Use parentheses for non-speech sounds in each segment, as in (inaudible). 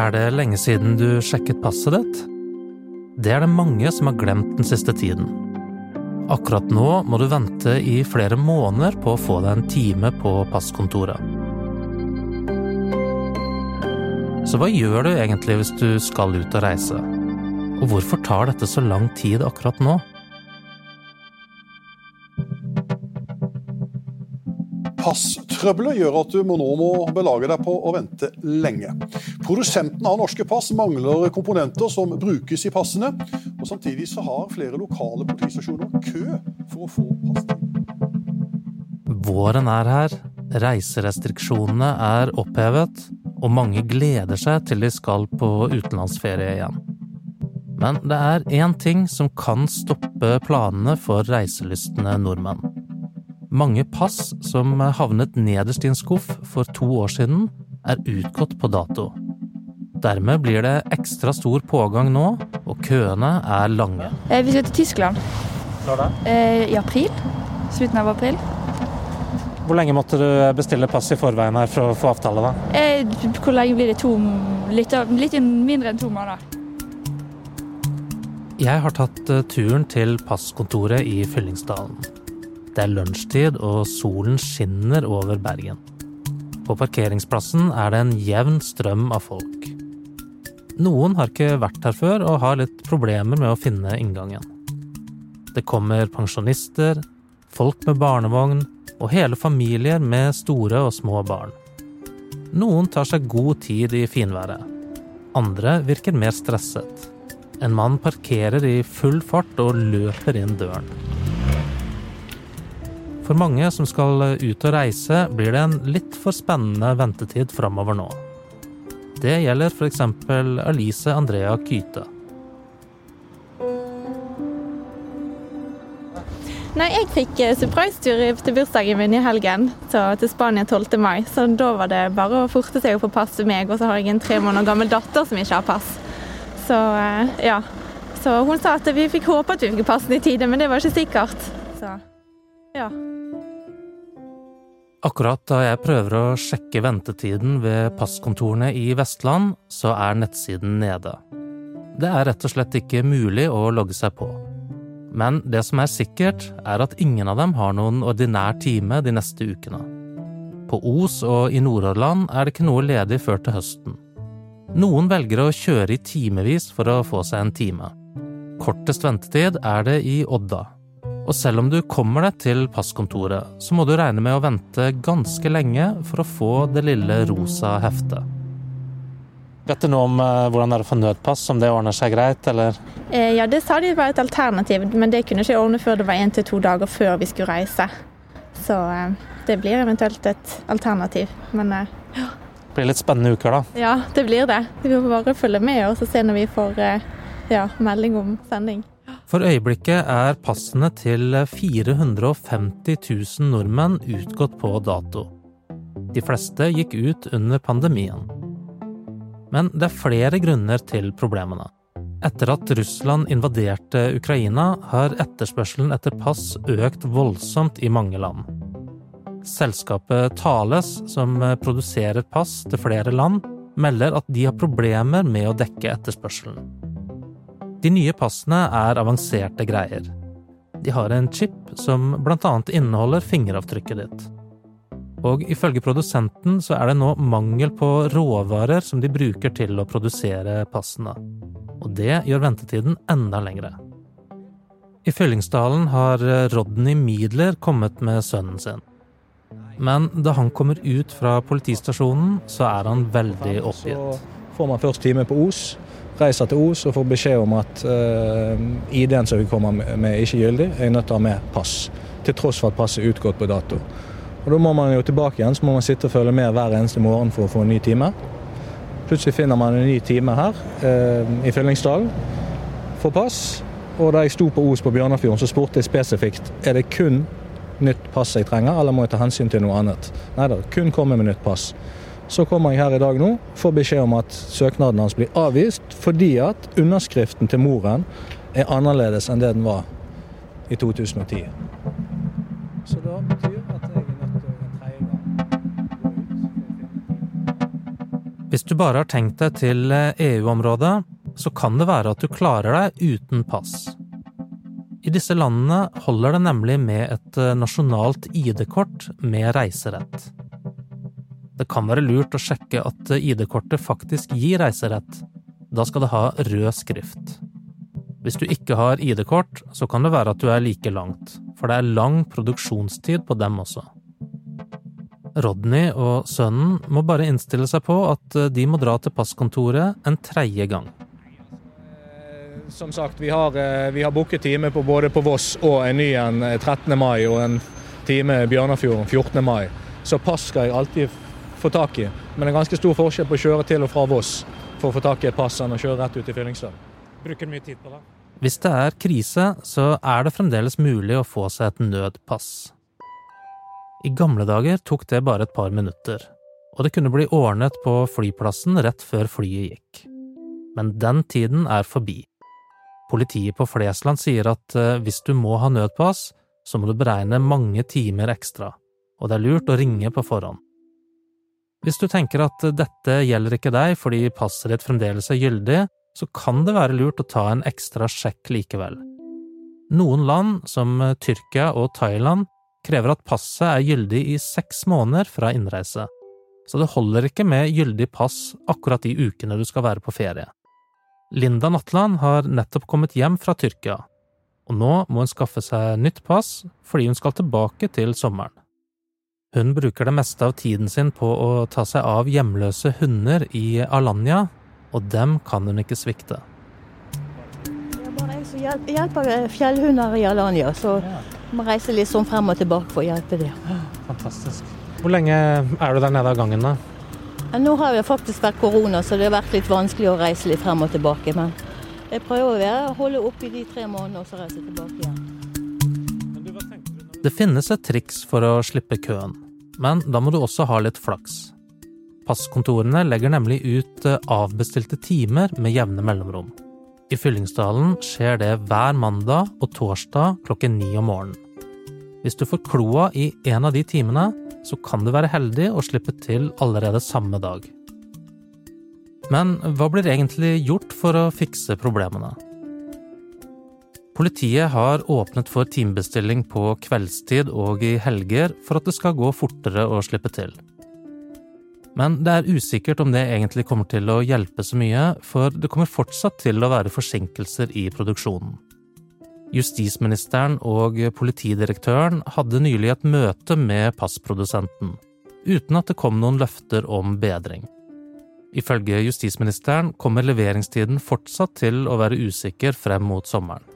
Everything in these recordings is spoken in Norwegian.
Er det lenge siden du sjekket passet ditt? Det er det mange som har glemt den siste tiden. Akkurat nå må du vente i flere måneder på å få deg en time på passkontoret. Så hva gjør du egentlig hvis du skal ut og reise? Og hvorfor tar dette så lang tid akkurat nå? Passtrøbbelet gjør at du nå må belage deg på å vente lenge. Produsenten av norske pass mangler komponenter som brukes i passene. og Samtidig så har flere lokale politistasjoner kø for å få pass. Våren er her, reiserestriksjonene er opphevet, og mange gleder seg til de skal på utenlandsferie igjen. Men det er én ting som kan stoppe planene for reiselystne nordmenn. Mange pass som havnet nederst i en skuff for to år siden, er utgått på dato. Dermed blir det ekstra stor pågang nå, og køene er lange. Eh, vi skal til Tyskland. Når da? Eh, I april. Slutten av april. Hvor lenge måtte du bestille pass i forveien her for å få avtale, da? Eh, hvor lenge blir det? To, litt, litt mindre enn to måneder. Jeg har tatt turen til passkontoret i Fyllingsdalen. Det er lunsjtid, og solen skinner over Bergen. På parkeringsplassen er det en jevn strøm av folk. Noen har ikke vært her før og har litt problemer med å finne inngangen. Det kommer pensjonister, folk med barnevogn og hele familier med store og små barn. Noen tar seg god tid i finværet. Andre virker mer stresset. En mann parkerer i full fart og løper inn døren. For mange som skal ut og reise, blir det en litt for spennende ventetid framover nå. Det gjelder f.eks. Alice Andrea Kyta. Nei, jeg fikk eh, surprise-tur til bursdagen min i helgen til Spania 12. mai. Så da var det bare å forte seg å få pass til meg. Og så har jeg en tre måneder gammel datter som ikke har pass. Så eh, ja. Så hun sa at vi fikk håpe at vi fikk passen i tide, men det var ikke sikkert. Så ja. Akkurat da jeg prøver å sjekke ventetiden ved passkontorene i Vestland, så er nettsiden nede. Det er rett og slett ikke mulig å logge seg på. Men det som er sikkert, er at ingen av dem har noen ordinær time de neste ukene. På Os og i Nordhordland er det ikke noe ledig før til høsten. Noen velger å kjøre i timevis for å få seg en time. Kortest ventetid er det i Odda. Og selv om du kommer deg til passkontoret, så må du regne med å vente ganske lenge for å få det lille rosa heftet. Vet du noe om uh, hvordan det er å få nødpass, om det ordner seg greit, eller? Eh, ja, det sa de var et alternativ, men det kunne ikke ordne før det var én til to dager før vi skulle reise. Så eh, det blir eventuelt et alternativ, men eh, ja. Det blir litt spennende uker, da. Ja, det blir det. Vi får bare følge med og se når vi får eh, ja, melding om sending. For øyeblikket er passene til 450 000 nordmenn utgått på dato. De fleste gikk ut under pandemien. Men det er flere grunner til problemene. Etter at Russland invaderte Ukraina, har etterspørselen etter pass økt voldsomt i mange land. Selskapet Thales, som produserer pass til flere land, melder at de har problemer med å dekke etterspørselen. De nye passene er avanserte greier. De har en chip som bl.a. inneholder fingeravtrykket ditt. Og ifølge produsenten så er det nå mangel på råvarer som de bruker til å produsere passene. Og det gjør ventetiden enda lengre. I Fyllingsdalen har Rodney Midler kommet med sønnen sin. Men da han kommer ut fra politistasjonen, så er han veldig oppgitt. Så får man først time på Os, reiser til Os og får beskjed om at uh, ID-en som vi kommer med, er ikke gyldig. Er nødt til å ha med pass, til tross for at passet er utgått på dato. Og Da må man jo tilbake igjen, så må man sitte og følge med hver eneste morgen for å få en ny time. Plutselig finner man en ny time her uh, i Fyllingsdalen, får pass. Og da jeg sto på Os på Bjørnafjorden, så spurte jeg spesifikt er det kun nytt pass jeg trenger, eller må jeg ta hensyn til noe annet. Nei da, kun komme med nytt pass. Så kommer jeg her i dag nå, får beskjed om at søknaden hans blir avvist fordi at underskriften til moren er annerledes enn det den var i 2010. Så da betyr at jeg er nødt til en tredje gang. Hvis du bare har tenkt deg til EU-området, så kan det være at du klarer deg uten pass. I disse landene holder det nemlig med et nasjonalt ID-kort med reiserett. Det kan være lurt å sjekke at ID-kortet faktisk gir reiserett. Da skal det ha rød skrift. Hvis du ikke har ID-kort, så kan det være at du er like langt, for det er lang produksjonstid på dem også. Rodney og sønnen må bare innstille seg på at de må dra til passkontoret en tredje gang. Som sagt, vi har, vi har booket time på både på Voss og en ny en 13. mai og en time Bjørnafjorden 14. mai. Så pass skal jeg alltid få tak i. Men det er ganske stor forskjell på å kjøre til og fra Voss for å få tak i et pass enn å kjøre rett ut i Fyllingsdal. Bruker mye tid på det. Hvis det er krise, så er det fremdeles mulig å få seg et nødpass. I gamle dager tok det bare et par minutter, og det kunne bli ordnet på flyplassen rett før flyet gikk. Men den tiden er forbi. Politiet på Flesland sier at eh, hvis du må ha nødpass, så må du beregne mange timer ekstra, og det er lurt å ringe på forhånd. Hvis du tenker at dette gjelder ikke deg fordi passet ditt fremdeles er gyldig, så kan det være lurt å ta en ekstra sjekk likevel. Noen land, som Tyrkia og Thailand, krever at passet er gyldig i seks måneder fra innreise, så det holder ikke med gyldig pass akkurat de ukene du skal være på ferie. Linda Natland har nettopp kommet hjem fra Tyrkia, og nå må hun skaffe seg nytt pass fordi hun skal tilbake til sommeren. Hun bruker det meste av tiden sin på å ta seg av hjemløse hunder i Alanya, og dem kan hun ikke svikte. Jeg hjelper fjellhunder i Alanya, så må reise litt sånn frem og tilbake for å hjelpe dem. Fantastisk. Hvor lenge er du der nede av gangen, da? Nå har det faktisk vært korona, så det har vært litt vanskelig å reise litt frem og tilbake. Men jeg prøver å holde opp i de tre månedene og så reise tilbake igjen. Det finnes et triks for å slippe køen, men da må du også ha litt flaks. Passkontorene legger nemlig ut eh, avbestilte timer med jevne mellomrom. I Fyllingsdalen skjer det hver mandag og torsdag klokken ni om morgenen. Hvis du får kloa i en av de timene, så kan du være heldig og slippe til allerede samme dag. Men hva blir egentlig gjort for å fikse problemene? Politiet har åpnet for timebestilling på kveldstid og i helger for at det skal gå fortere å slippe til. Men det er usikkert om det egentlig kommer til å hjelpe så mye, for det kommer fortsatt til å være forsinkelser i produksjonen. Justisministeren og politidirektøren hadde nylig et møte med passprodusenten, uten at det kom noen løfter om bedring. Ifølge justisministeren kommer leveringstiden fortsatt til å være usikker frem mot sommeren.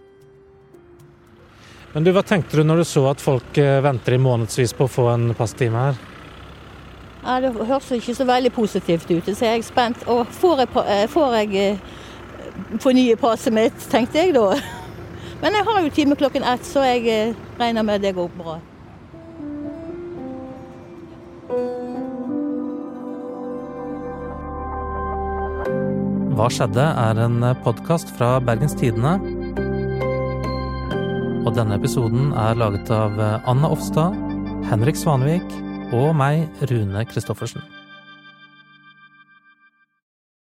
Men du, Hva tenkte du når du så at folk eh, venter i månedsvis på å få en passtime her? Ja, Det høres ikke så veldig positivt ut, så jeg er spent. Og får jeg, eh, får jeg eh, fornye passet mitt, tenkte jeg da. (laughs) Men jeg har jo time klokken ett, så jeg regner med det går bra. Hva skjedde? er en podkast fra Bergens Tidende. Og denne episoden er laget av Anna Offstad, Henrik Svanvik og meg, Rune Christoffersen.